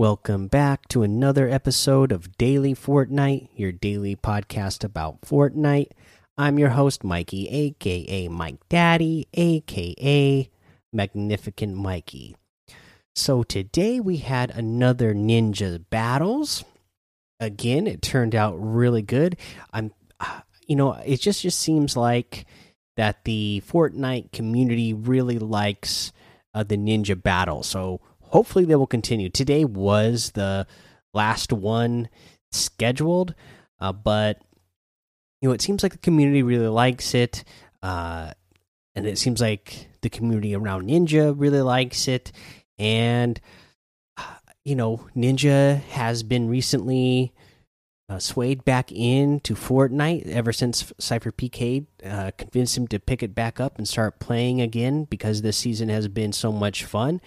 Welcome back to another episode of Daily Fortnite, your daily podcast about Fortnite. I'm your host, Mikey, aka Mike Daddy, aka Magnificent Mikey. So today we had another Ninja Battles. Again, it turned out really good. I'm, you know, it just just seems like that the Fortnite community really likes uh, the Ninja Battle. So hopefully they will continue. Today was the last one scheduled, uh, but you know it seems like the community really likes it, uh, and it seems like the community around Ninja really likes it, and you know Ninja has been recently. Uh, swayed back into Fortnite ever since SypherPK uh, convinced him to pick it back up and start playing again because this season has been so much fun.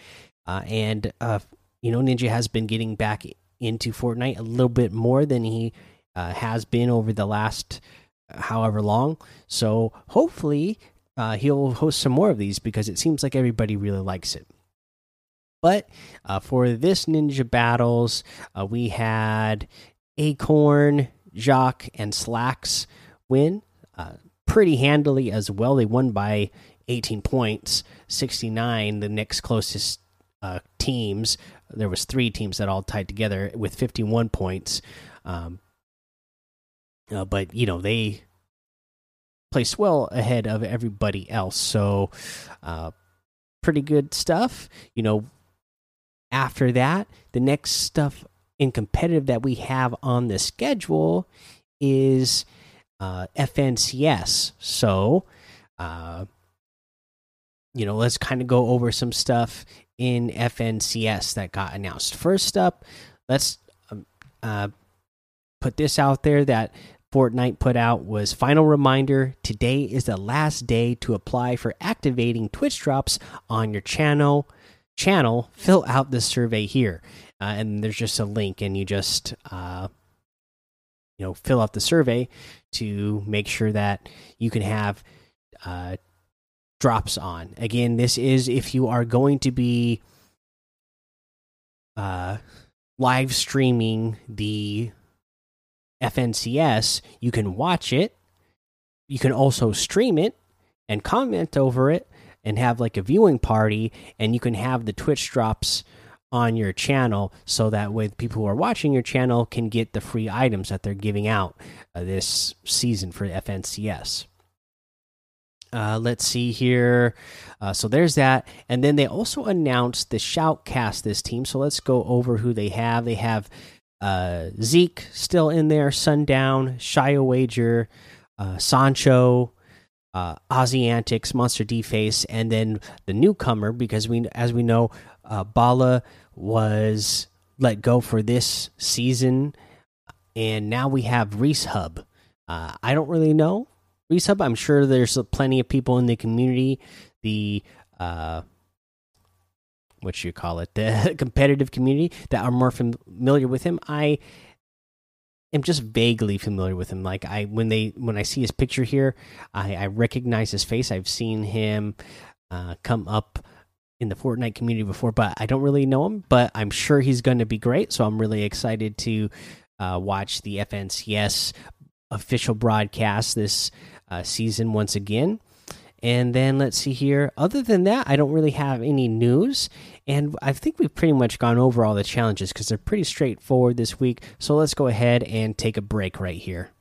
Uh, and uh, you know, Ninja has been getting back into Fortnite a little bit more than he uh, has been over the last uh, however long. So hopefully, uh, he'll host some more of these because it seems like everybody really likes it. But uh, for this Ninja Battles, we had Acorn, Jacques, and Slacks win pretty handily as well. They won by 18 points, 69. The next closest uh, teams. There was three teams that all tied together with 51 points. Um, uh, but you know they placed well ahead of everybody else, so uh, pretty good stuff. You know, after that, the next stuff in competitive that we have on the schedule is uh, FNCS. So, uh, you know, let's kind of go over some stuff in FNCS that got announced. First up, let's um, uh, put this out there that Fortnite put out was final reminder today is the last day to apply for activating Twitch drops on your channel channel fill out the survey here uh, and there's just a link and you just uh, you know fill out the survey to make sure that you can have uh, drops on. Again, this is if you are going to be uh, live streaming the FNCS, you can watch it. You can also stream it and comment over it and have like a viewing party, and you can have the Twitch drops on your channel so that way people who are watching your channel can get the free items that they're giving out uh, this season for FNCS. Uh, let's see here. Uh, so there's that. And then they also announced the Shoutcast, this team. So let's go over who they have. They have uh, Zeke still in there, Sundown, Shia Wager, uh, Sancho, uh, Ozzy Antics, Monster D Face, and then the newcomer, because we, as we know, uh, Bala was let go for this season. And now we have Reisshub. Uh, I don't really know Reisshub. I'm sure there's plenty of people in the community, the uh, what you call it, the competitive community that are more familiar with him. I am just vaguely familiar with him. Like I when they when I see his picture here, I, I recognize his face. I've seen him uh, come up in the Fortnite community before, but I don't really know him. But I'm sure he's going to be great. So I'm really excited to uh, watch the FNCS official broadcast this season once again. And then let's see here. Other than that, I don't really have any news. And I think we've pretty much gone over all the challenges because they're pretty straightforward this week. So let's go ahead and take a break right here.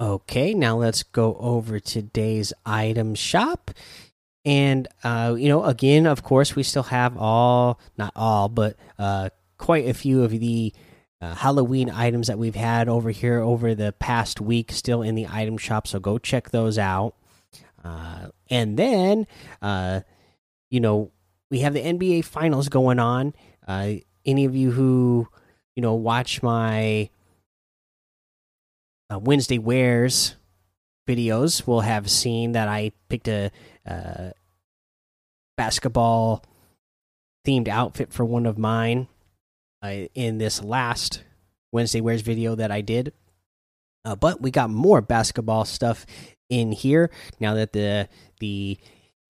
Okay, now let's go over today's item shop. And, uh, you know, again, of course, we still have all, not all, but uh, quite a few of the uh, Halloween items that we've had over here over the past week still in the item shop. So go check those out. Uh, and then, uh, you know, we have the NBA Finals going on. Uh, any of you who, you know, watch my uh, Wednesday wears videos will have seen that I picked a uh, basketball themed outfit for one of mine in this last Wednesday Wears video that I did. Uh, but we got more basketball stuff in here now that the the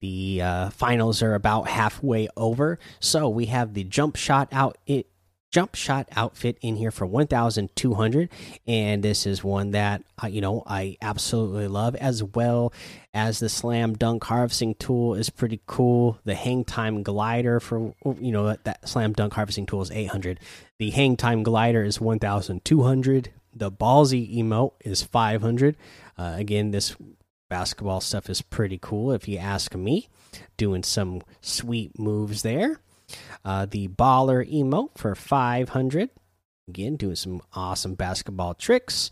the uh, finals are about halfway over, so we have the jump shot out it jump shot outfit in here for 1200 and this is one that you know i absolutely love as well as the slam dunk harvesting tool is pretty cool. The hang time glider for you know that, that slam dunk harvesting tool is 800 the hang time glider is 1200 the ballsy emote is 500 uh, again this basketball stuff is pretty cool if you ask me. Doing some sweet moves there uh, the baller emote for 500. Again, doing some awesome basketball tricks.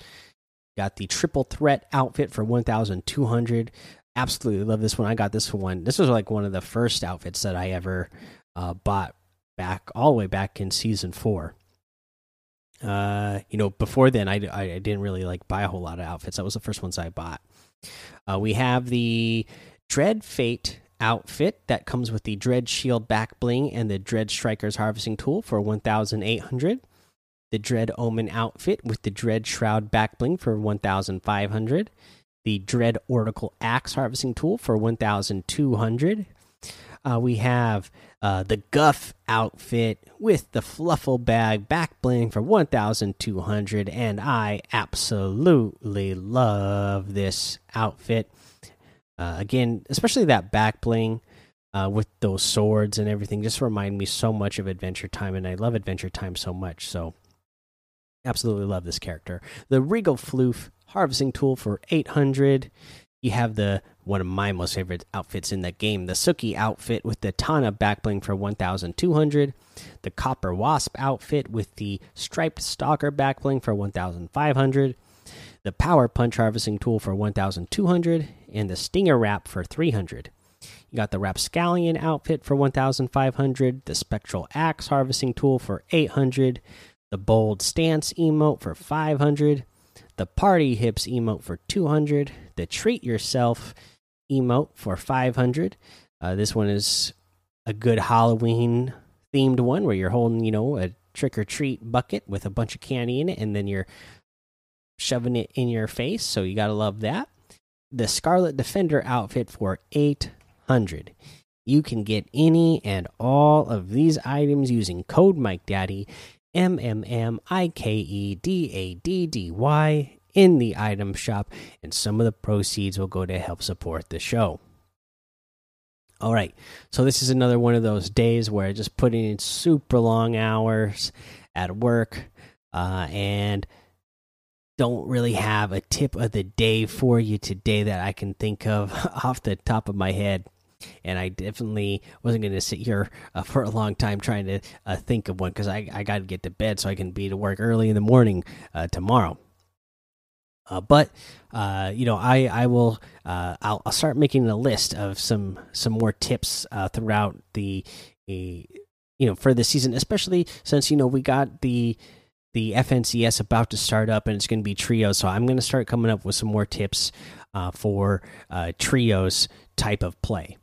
Got the triple threat outfit for 1,200. Absolutely love this one. I got this one. This was like one of the first outfits that I ever uh, bought back all the way back in season four. Uh, you know, before then, I, I didn't really like buy a whole lot of outfits. That was the first ones I bought. Uh, we have the Dread Fate outfit that comes with the Dread Shield back bling and the Dread Strikers harvesting tool for 1800. The Dread Omen outfit with the Dread Shroud back bling for 1500. The Dread Oracle axe harvesting tool for 1200. Uh, we have uh, the Guff outfit with the Fluffle bag back bling for 1200. And I absolutely love this outfit. Uh, again, especially that back bling uh, with those swords and everything, just remind me so much of Adventure Time, and I love Adventure Time so much. So, absolutely love this character. The Regal Floof harvesting tool for 800. You have the one of my most favorite outfits in the game, the Tsuki outfit with the Tana back bling for 1200. The Copper Wasp outfit with the Striped Stalker back bling for 1500 the Power Punch Harvesting Tool for 1200, and the Stinger Wrap for 300. You got the Rapscallion outfit for 1500, the Spectral Axe Harvesting Tool for 800, the Bold Stance emote for 500, the Party Hips emote for 200, the Treat Yourself emote for 500. Uh, this one is a good Halloween themed one where you're holding, you know, a trick or treat bucket with a bunch of candy in it, and then you're shoving it in your face. So you got to love that. The Scarlet Defender outfit for 800. You can get any and all of these items using code Mike Daddy M M M I K E D A D D Y in the item shop, and some of the proceeds will go to help support the show. All right, so this is another one of those days where I just put in super long hours at work, uh, and don't really have a tip of the day for you today that I can think of off the top of my head. And I definitely wasn't going to sit here uh, for a long time trying to uh, think of one because I, I got to get to bed so I can be to work early in the morning uh, tomorrow. Uh, but uh, you know, I I will uh, I'll, I'll, start making a list of some some more tips throughout the you know for the season, especially since you know we got the the FNCS about to start up and it's going to be trios. So I'm going to start coming up with some more tips uh, for uh, trios type of play.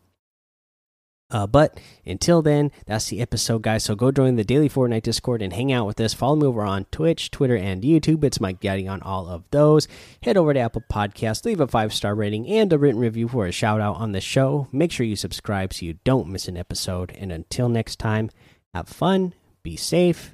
Uh, but until then, that's the episode, guys. So go join the Daily Fortnite Discord and hang out with us. Follow me over on Twitch, Twitter, and YouTube. It's Mike Daddy on all of those. Head over to Apple Podcasts, leave a five star rating and a written review for a shout out on the show. Make sure you subscribe so you don't miss an episode. And until next time, have fun, be safe,